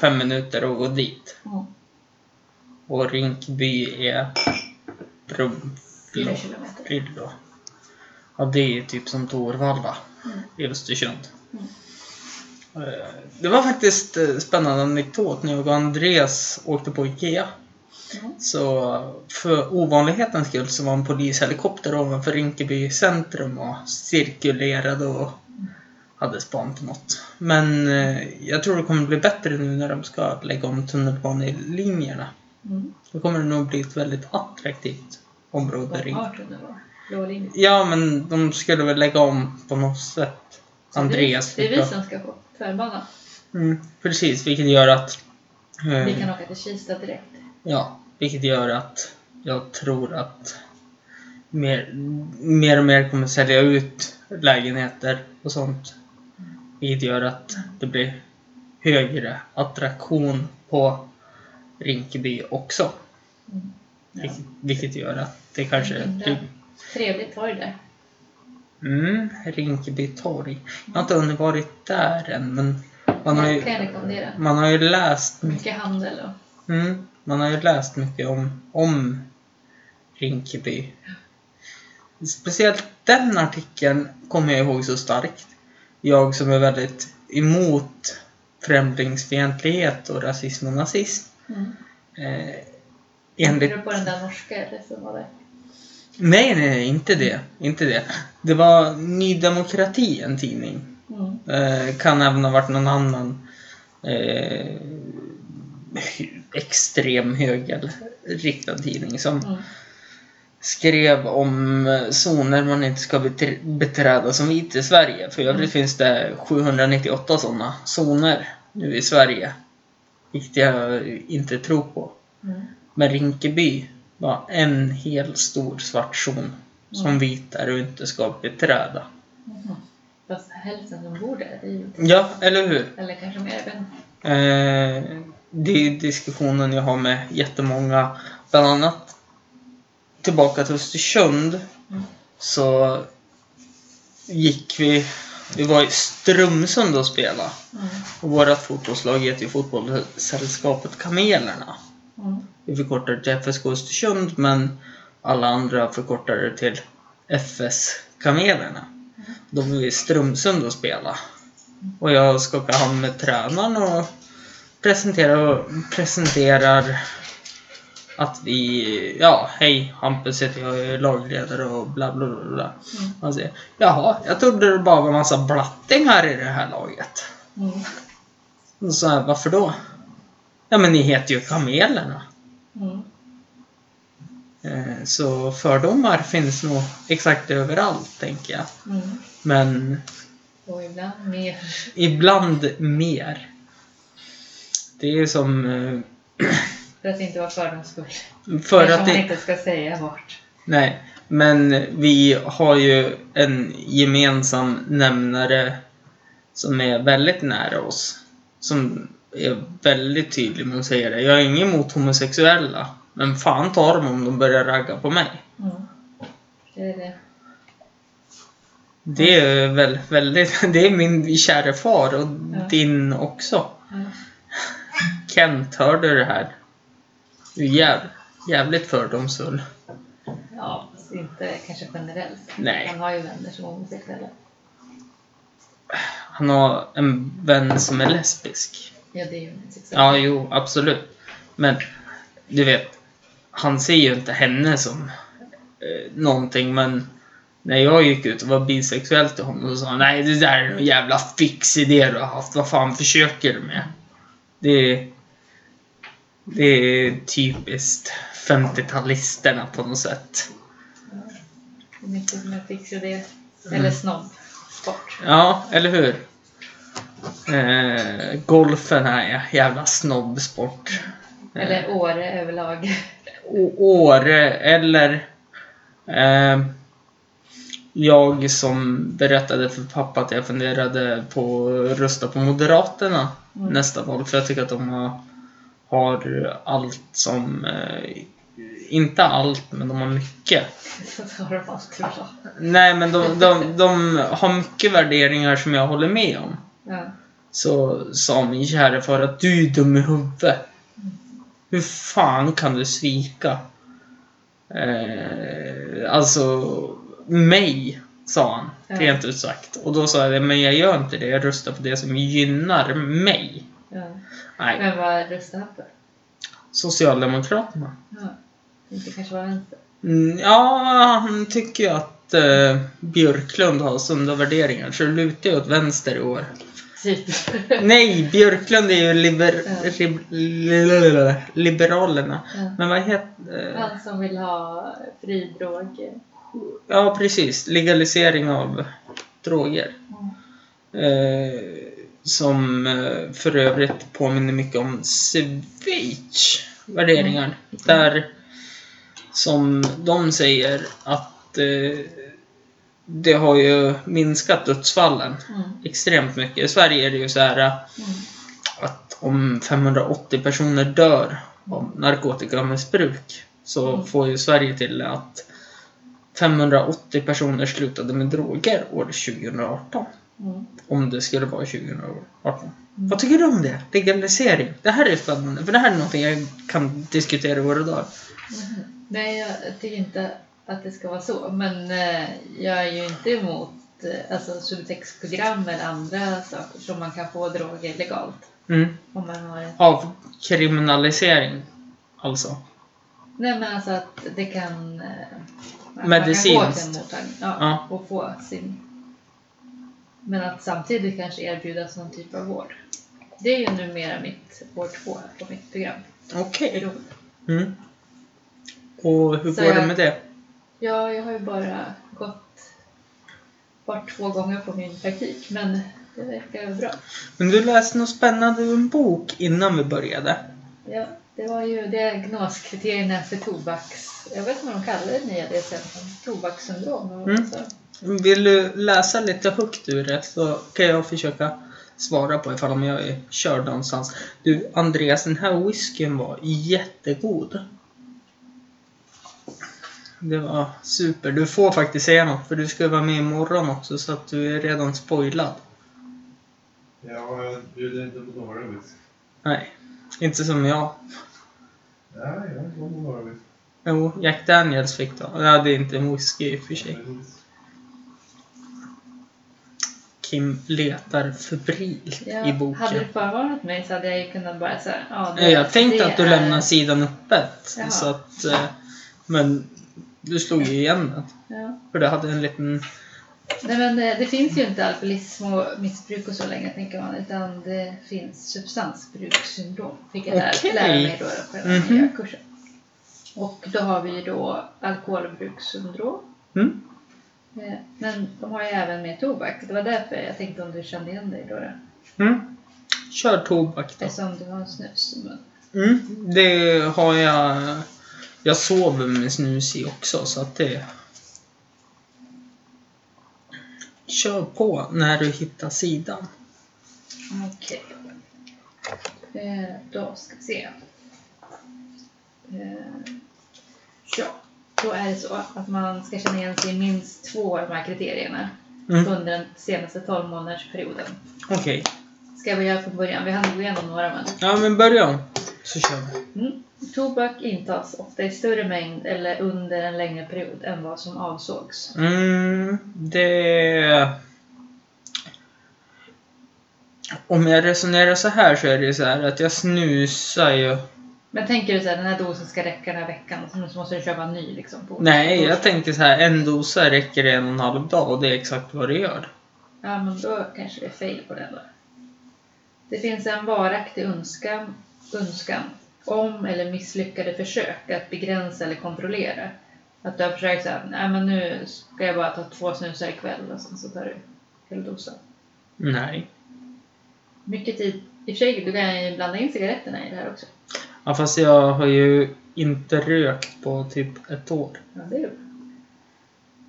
fem minuter att gå dit. mm, Och Rinkeby är fyra Brunflo. kilometer. Fyllo. Ja, det är typ som Torvalla Mm. i Östersund. Mm. Eh, Det var faktiskt eh, spännande anekdot när jag och Andreas åkte på IKEA. Mm. Så för ovanlighetens skull så var en polishelikopter ovanför Rinkeby centrum och cirkulerade och hade span på något. Men eh, jag tror det kommer bli bättre nu när de ska lägga om tunnelbanelinjerna. Mm. Då kommer det nog bli ett väldigt attraktivt område. De Ring- har tunnelbana. Blå linje. Ja, men de skulle väl lägga om på något sätt. Så Andreas Det är fick vi då- som ska få tvärbana. Mm, precis, vilket gör att... eh, Vi kan åka till Kista direkt. Ja, vilket gör att jag tror att mer, mer och mer kommer sälja ut lägenheter och sånt. Vilket gör att det blir högre attraktion på Rinkeby också. Mm. Ja. Vilket, vilket gör att det kanske blir Trevligt torg där. Mm, Rinkeby torg. Jag har inte hunnit varit där än, men man har ju, man har ju läst, Mycket handel och mm, man har ju läst mycket om, om Rinkeby. Speciellt den artikeln kommer jag ihåg så starkt. Jag som är väldigt emot främlingsfientlighet och rasism och nazism. mm. Eh, enligt du på den där norska eller som var där? Nej, nej, nej, inte det. Inte det. Det var Ny Demokrati, en tidning. Mm. Eh, kan även ha varit någon annan eh, extrem högerriktad tidning som Mm. skrev om eh, zoner man inte ska beträ- beträda som vit i Sverige. För i övrigt Mm. finns det 798 sådana zoner nu i Sverige. Vilket jag inte tror på. Mm. Men Rinkeby var en hel stor svart zon som Mm. vita du inte ska beträda. Mhm. Fast hälften som bor där, är ju Ja, eller hur? Eller kanske mer, jag vet inte. Eh, det är diskussionen jag har med jättemånga bland annat tillbaka till Östersund Mm. så gick vi, vi var i Strömsund och spelade. Mm. Och vårt fotbollslag heter ju Fotbollssällskapet Kamelerna. Mm. Vi det till FSK Östersund men alla andra förkortar det till FS Kamelerna. De var i Strömsund och spela. Och jag skakar hand med tränaren och presenterar, presenterar att vi, ja hej Hampus heter jag, är lagledare och bla bla bla. bla. Mm. Han säger, jaha, jag trodde det bara var massa blattingar i det här laget. Mm. Och så här, varför då? Ja men ni heter ju Kamelerna. Mm. Eh, Så fördomar finns nog exakt överallt, tänker jag. Mm. Men Och ibland mer. ibland mer. Det är som... eh, För att inte vara fördomsfull. För Eftersom att man det... inte ska säga vart. Nej, men vi har ju en gemensam nämnare som är väldigt nära oss. Som är väldigt tydlig med att säga det. Jag är ingen emot homosexuella. Men fan tar dem om de börjar ragga på mig. Mm. Det är det. Det är väl väldigt... Det är min kära far och Ja. din också. Mm. Kent, hör du det här? Du är jäv, jävligt fördomsfull. Ja, fast inte kanske generellt. Nej. Man har ju vänner som är homosexuella. Han har en vän som är lesbisk. Ja, det är ju homosexuellt. Ja, jo, absolut. Men du vet, han ser ju inte henne som eh, någonting, men när jag gick ut och var bisexuell till honom så sa han nej det där är en jävla fix idé du har haft. Vad fan försöker du med? Det är, det är typiskt 50-talisterna på något sätt. Är mycket som är fix och det. Mm. Eller snobb. Sport. Ja, eller hur? Eh, golfen är en jävla snobbsport. Eller Åre överlag. Åre eller eh, jag som berättade för pappa att jag funderade på att rösta på Moderaterna Mm. nästa val för jag tycker att de har, har allt som eh, inte allt, men de har mycket. Har de bra. Nej, men de, de, de har mycket värderingar som jag håller med om. Ja. Så sa min kära far att du är dum i huvudet. Hur fan kan du svika? Eh, alltså, mig, sa han. Ja. Rent ut sagt. Och då sa jag, men jag gör inte det. Jag röstar på det som gynnar mig. Nej, Men vad röstar han för? Socialdemokraterna. Ja. Inte kanske var vänster. Mm, ja, han tycker ju att eh, Björklund har sunda värderingar. Så det lutar ju åt vänster i år. Typ. Nej, Björklund är ju liber, Ja. li- Liberalerna. Ja. Men vad heter... Eh, Han som vill ha fri drog. ja, precis. Legalisering av droger. Mm. Eh, som eh, för övrigt påminner mycket om Schweiz värderingar. Där som de säger att eh, det har ju minskat dödsfallen Mm. extremt mycket. I Sverige är det ju så här eh, Mm. att om 580 personer dör av narkotikamissbruk så Mm. får ju Sverige till att 580 personer slutade med droger år 2018. Mm. Om det skulle vara 2018. Vad tycker du om det? Legalisering? Det här är spännande, för det här är någonting jag kan diskutera i våra dagar. Mhm. Nej, jag tycker inte att det ska vara så. Men eh, jag är ju inte emot eh, alltså, Subutex-program eller andra saker som man kan få droger legalt. Mm. Om man har ett... Av kriminalisering, alltså. Nej, men alltså att det kan... eh, att Medicinskt. Man kan gå till en mottagning ja, Ja. och få sin... Men att samtidigt kanske erbjudas någon typ av vård. Det är ju numera mitt år två här på mitt program. Okej. Beroende. Mm. Och hur Så går det jag- med det? Ja, jag har ju bara gått bort två gånger på min praktik, men det verkar bra. Men du läste något spännande ur en bok innan vi började. Ja, det var ju diagnoskriterierna för tobaks... Jag vet inte vad de kallar det nya DSM, tobakssyndrom. Mm. sa. Vill du läsa lite högt ur det så kan jag försöka svara på ifall om jag är körd någonstans. Du Andreas, den här whiskyn var jättegod. Det var super. Du får faktiskt säga något för du ska vara med imorgon också så att du är redan spoilad. Ja, jag bjuder inte på Norwich. Nej, inte som jag. Nej, jag är inte på Norwich. Jo, Jack Daniels fick då. Ja, det är inte whisky i och för sig. Kim letar febrilt i Hade boken. du förvarnat mig så hade jag ju kunnat bara säga ja, Nej, Jag tänkte det att du är- lämnar sidan öppet. Jaha. Så att, eh, men du slog ju igen den. Ja. För det hade en liten... Nej men det, det finns ju inte alkoholism och missbruk och så länge tänker man utan det finns substansbrukssyndrom. Fick jag Okej. lära mig då på den här Mhm. nya kursen. Och då har vi ju då alkoholbrukssyndrom. Mm. Men de har ju även med tobak. Det var därför jag tänkte om du kände igen dig då. då. Mm. Kör tobak då. Eftersom du har en snus i. Mm. Det har jag... Jag sover med snus i också så att det... Kör på när du hittar sidan. Okej. Eh, då ska vi se. Eh, ja, då är det så att man ska känna igen sig i minst två av de här kriterierna Mm. under den senaste 12 månadersperioden. Okej. Ska jag börja från början? Vi hann gå igenom några men. Ja men börja om. Så kör vi. Mm. Tobak intas ofta i större mängd eller under en längre period än vad som avsågs. Mm, det... Om jag resonerar så här så är det så här att jag snusar ju... Men tänker du så här, den här dosen ska räcka den här veckan och så måste du köpa en ny liksom? På Nej, jag tänker så här, en dosa räcker en och en halv dag och det är exakt vad det gör. Ja, men då kanske det är fel på den då. Det finns en varaktig önskan, önskan om eller misslyckade försök att begränsa eller kontrollera. Att du har försökt säga, nej men nu ska jag bara ta två snusar ikväll och sen så tar du hela dosan. Nej. Mycket tid, i och för sig, du kan ju blanda in cigaretterna i det här också. Ja, fast jag har ju inte rökt på typ ett år. Ja, det är ju.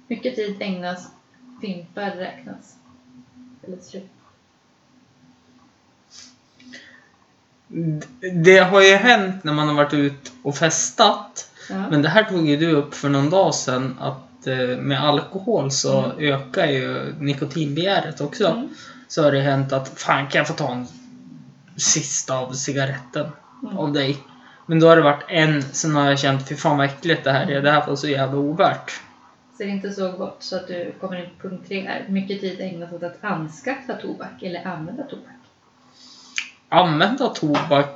Mycket tid ägnas, fimpar räknas. Eller. D- Det har ju hänt när man har varit ut och festat. Ja. Men det här tog ju du upp för någon dag sedan att eh, med alkohol så Mm. ökar ju nikotinbegäret också. Mm. Så har det hänt att fan kan jag få ta en sista av cigaretten Mm. av dig? Men då har det varit en, sen har jag känt fy fan vad äckligt det här är. Det här var så jävla ovärt. Så det är inte så gott så att du kommer in på punkt tre här. Mycket tid ägnas åt att anskaffa tobak eller använda tobak. Använda tobak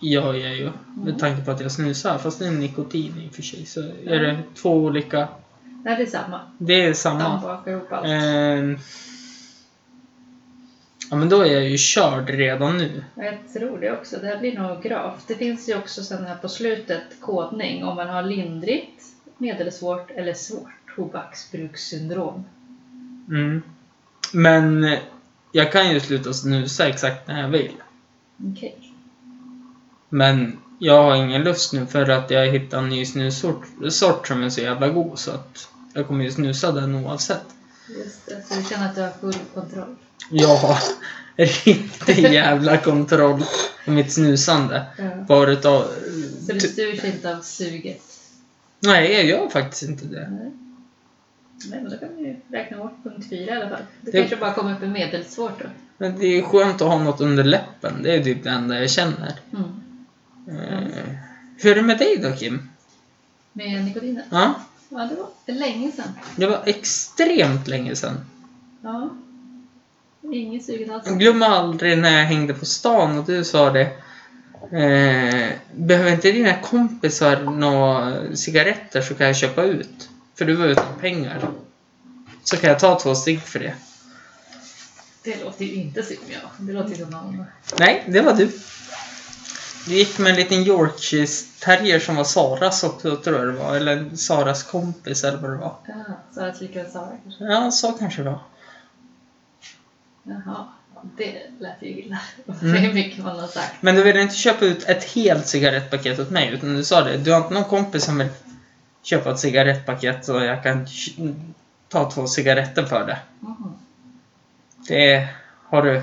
gör jag ju. Med Mm. tanke på att jag snusar. Fast det är nikotin i och för sig. Så är det två olika. Nej, det är samma. Det är samma. ihop allt. Ehm. Ja men då är jag ju körd redan nu. Ja, Jag tror det också. Det här blir nog gravt. Det finns ju också sen här på slutet kodning om man har lindrigt, medelsvårt eller svårt tobaksbrukssyndrom. Mm. Men jag kan ju sluta snusa exakt när jag vill. Okej. Men jag har ingen lust nu för att jag hittat en ny snussort sort som är så jävla god så att jag kommer ju snusa den oavsett. Just det. Så du känner att du har full kontroll. Jag har riktig jävla kontroll på mitt snusande. Ja. Bara utav... Så du styrs inte av suget? Nej, jag gör faktiskt inte det. Nej. Nej, men då kan vi ju räkna bort punkt fyra i alla fall. Det, Det- kanske bara kommer upp i medelsvårt då. Men det är skönt att ha något under läppen. Det är typ det enda jag känner. Mm. Eh, hur är det med dig då Kim? Med nikotinet? Ja, Ja, det var länge sedan. det var extremt länge sedan. Ja. Ingen sugen alls. Glömmer aldrig när jag hängde på stan och du sa det. Eh, behöver inte dina kompisar några cigaretter så kan jag köpa ut. För du var utan pengar. Så kan jag ta två stygg för det. Det låter ju inte som jag. Det låter ju som någon... Nej, det var du. Du gick med en liten Yorkshire terrier som var Saras också, tror jag det var. Eller Saras kompis eller vad det var. Ja, att flickvän Sara kanske. Ja, så kanske det var. Jaha. Det lät ju illa. Mm. Det är mycket man har sagt. Men du ville inte köpa ut ett helt cigarettpaket åt mig, utan du sa det. Du har inte någon kompis som vill köpa ett cigarettpaket så jag kan ta två cigaretter för det. Mhm. Det har du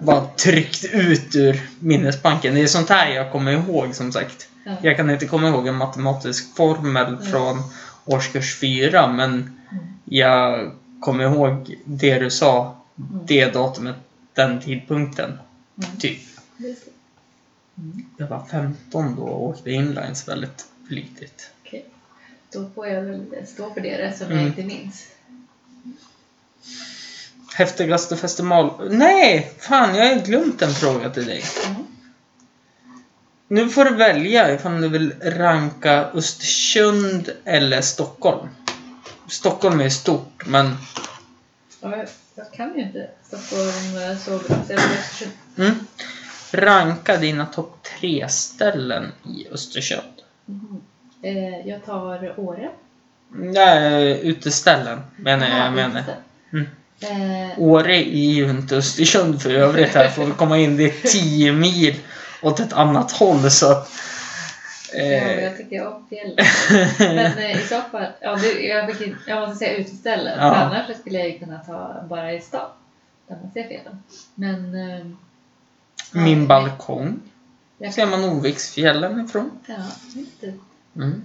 bara tryckt ut ur minnesbanken. Det är sånt här jag kommer ihåg som sagt. Ja. Jag kan inte komma ihåg en matematisk formel Nej. från årskurs 4 men Mm. jag kommer ihåg det du sa, Mm. Det datumet, den tidpunkten. Mm. Typ. Mm. Jag var 15 då och åkte inlines väldigt flitigt. Okej. Då får jag väl stå för det eftersom Mm. jag inte minns. Häftigaste festival... Nej! Fan, jag har glömt en fråga till dig. Mm. Nu får du välja ifall du vill ranka Östersund eller Stockholm. Stockholm är stort, men... Ja, jag, kan ju inte Stockholm så bra så jag vill Östersund. Mm. Ranka dina topp tre ställen i Östersund. Mhm. Eh, jag tar Åre. Nej, uteställen menar jag. Jag menar. Mm. Eh, Åre är ju inte Östersund för övrigt här. Får vi komma in, det är 10 mil åt ett annat håll så att... ja, Eh, jag tycker om fjällen. Men eh, i så fall, ja, det, jag, jag måste säga uteställen. Ja. Annars skulle jag ju kunna ta bara i stan. Där man ser fjällen. Men... Eh, min ja, balkong jag ser man Oviksfjällen ifrån. ja, det. Mm.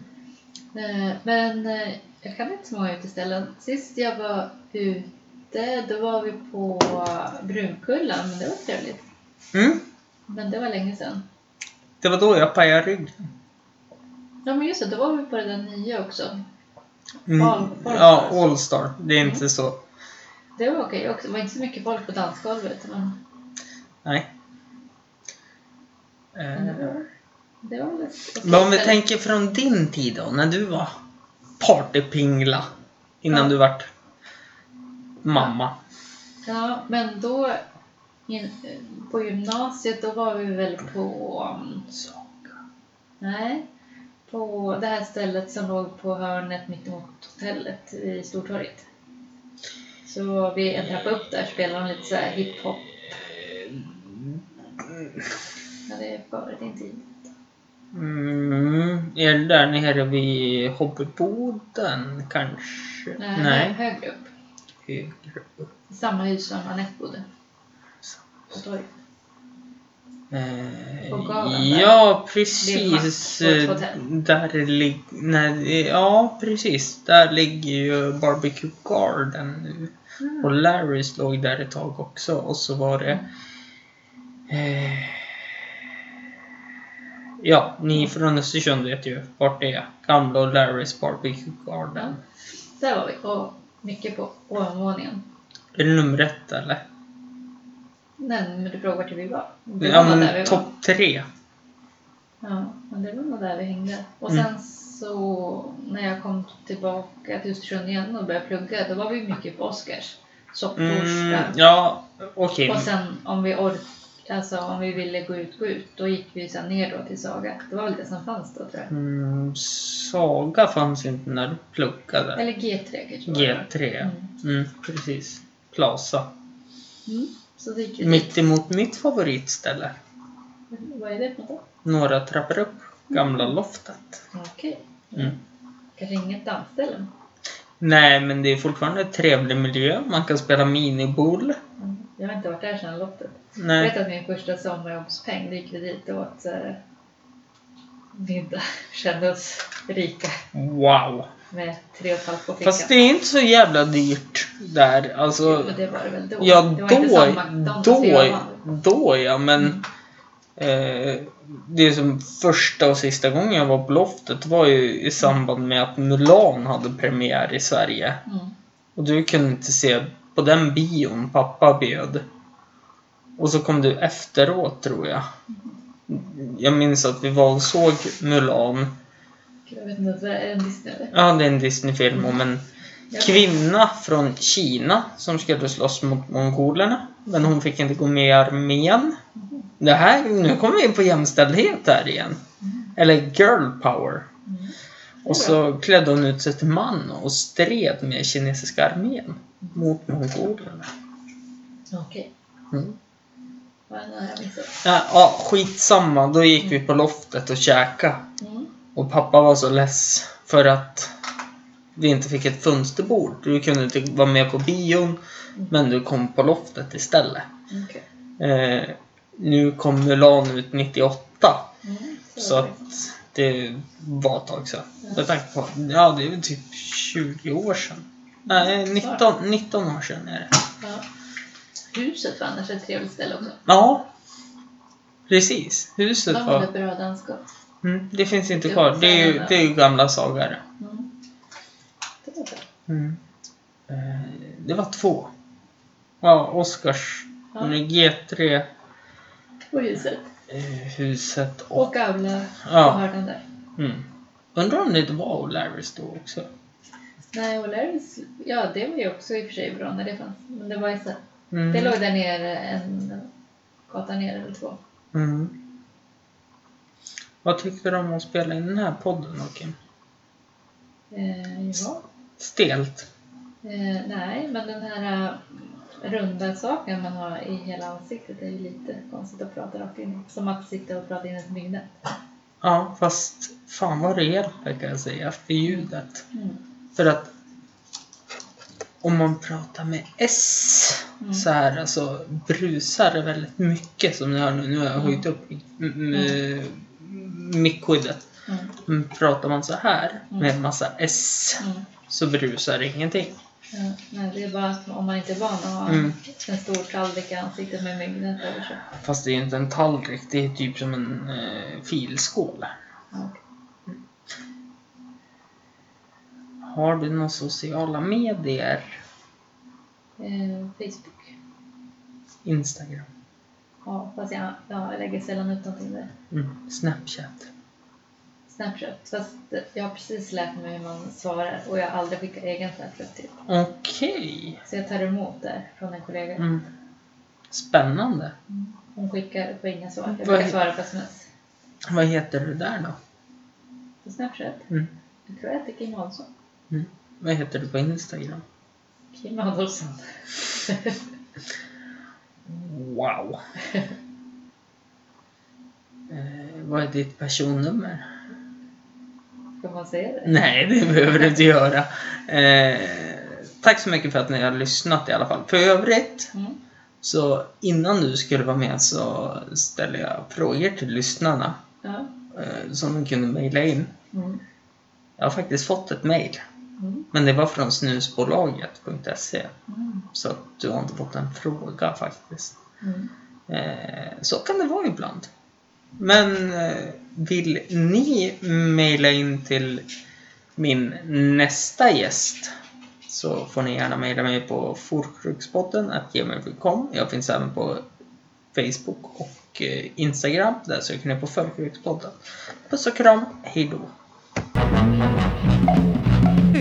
Men jag kan inte så många uteställen. Sist jag var ute, då var vi på Brunkullan, men det var trevligt. Mm. Men det var länge sedan. Det var då jag pajade ryggen. Ja men just det, då var vi på det där nya också. Mm. All- ja. Allstar. Det är Mm. inte så. Det var okej också. Det var inte så mycket folk på dansgolvet. Men Nej. men det var, det var väl men om vi tänker från din tid då, när du var partypingla. Innan Ja. du vart mamma. Ja, men då in, på gymnasiet då var vi väl på... um, Nej. På det här stället som låg på hörnet mittemot hotellet i Stortorget. Så vi en trappa upp där spelade de lite så här hiphop. Ja, det var rätt intimt. Mm, är det där nere vid hobbyboden kanske? Nej, Nej. högre upp. Högre upp. Samma hus som Anette bodde. På torget. Eh, galan där. ja, precis. Eh. Där ligger... Ja, precis. Där ligger ju Barbecue Garden nu. Mm. Och Larrys låg där ett tag också. Och så var det... Eh, ja, ni från Östersund vet ju vart det är. Gamla och Larrys Barbecue Garden. Där var vi. Och mycket på ovanvåningen. Är det nummer ett eller? Nej, men du frågar vart vi var. Det var Ja, men topp tre. Ja, men det var nog där vi hängde. Och Mm. sen så när jag kom tillbaka till Östersund igen och började plugga, då var vi mycket på Oscars. Sopptorsdag. Mm, ja, okej. Och sen om vi ork alltså om vi ville gå ut, gå ut, då gick vi sen ner då till Saga. Det var väl det som fanns då tror jag. Mm, Saga fanns inte när du pluggade. Eller G3 kanske var det. G3. Mm. Mm, precis. Plaza. Så det gick vi Mitt emot mitt favoritställe. Vad är det för något då? Några trappor upp. Gamla loftet. Okej. Mm. Kanske inget dansställe. Nej, men det är fortfarande en trevlig miljö. Man kan spela miniboll. Mm. Jag har inte varit där sedan. Jag Nej. vet att min första sommarjobbspeng, då gick vi dit och åt eh, middag. Kände oss rika Wow. Med tre och ett halvt på fickan. Fast det är inte så jävla dyrt där. Alltså, Men det var det väl då? ja det då, då, då ja, men Mm. eh, det är som första och sista gången jag var på loftet var ju i samband med att Mulan hade premiär i Sverige. Mm. Och du kunde inte se på den bion pappa bjöd. Och så kom du efteråt tror jag. Jag minns att vi var och såg Mulan. Jag vet inte, är det en Disney eller? Ja, det är en Disney-film om en Ja. kvinna från Kina som skulle slåss mot mongolerna. Men hon fick inte gå med i armén. Det här, nu kommer vi in på jämställdhet här igen. Eller girl power. Mm. Och så klädde hon ut sig till man och stred med kinesiska armén mot mongolerna. Okej. Mm. Ja, skitsamma. Då gick vi på loftet och käka. Mm. Och pappa var så less för att vi inte fick ett fönsterbord. Du kunde inte vara med på bion, men du kom på loftet istället. Okej. Eh, nu kom Mulan ut 98. Mm, Så att det var ett tag sedan. Med tanke på, ja det är väl typ 20 år sedan. Nej, 19, 19 år sedan är det. Ja. Huset var annars ett trevligt ställe också. Ja. Precis. Huset hade var... bra dansgolv. Mm, det finns inte Det kvar. var Det är ju, det är ju gamla sagare. Mm. Det var. Mm. Eh, det var två. Ja, Oscars. Ja. G3, Och huset. eh, huset och... Och Gavla Ja. och hörnan där. Mm. Undrar om det inte var O'Larrys då också? Nej, och Larrys, ja det var ju också i och för sig bra när det fanns. Men det var ju så Mm. Det låg där nere en gata ner eller två. Mm. Vad tyckte du om att spela in den här podden då, Kim? Eh, ja. Stelt? Eh, nej, men den här eh, runda saken man har i hela ansiktet är ju lite konstigt att prata rakt in. Som att sitta och prata in ett myggnät. Ja, fast fan vad hjälper kan jag säga för ljudet. Mm. För att om man pratar med S Mm. så här, alltså brusar det väldigt mycket som ni hör nu. Nu har jag Mm. höjt upp m- m- mickskyddet. Mm. Men pratar man så här Mm. med en massa S Mm. så brusar det ingenting. Ja, nej, det är bara att om man inte är van att ha Mm. en stor tallrik i ansiktet med myggnät över sig. Fast det är ju inte en tallrik, det är typ som en eh, filskål. Ja. Har du några sociala medier? Eh, Facebook. Instagram? Ja, fast jag, jag lägger sällan ut någonting där. Mm. Snapchat? Snapchat. Fast jag har precis lärt mig hur man svarar och jag har aldrig skickat egen Snapchat till. Okej. Så jag tar emot där från en kollega. Mm. Spännande. Hon skickar på inga svar. Jag brukar svara på sms. Vad heter du där då? På Snapchat? Mm. Jag tror jag heter Kim Hansson. Vad heter du på Instagram? Kim Adolfsson. Wow. eh, vad är ditt personnummer? Ska man säga det? Nej, det behöver du inte göra. Eh, tack så mycket för att ni har lyssnat i alla fall. För övrigt, Mm. så innan du skulle vara med så ställde jag frågor till lyssnarna Ja. eh, som de kunde mejla in. Mm. Jag har faktiskt fått ett mejl. Men det var från snusbolaget.se. Mm. Så att du har inte fått en fråga faktiskt. Mm. Eh, så kan det vara ibland. Men eh, vill ni mejla in till min nästa gäst så får ni gärna mejla mig på forkrukspodden.gmail.com. Jag finns även på Facebook och eh, Instagram. Där söker ni på Förkrukspodden. Puss och kram, hejdå!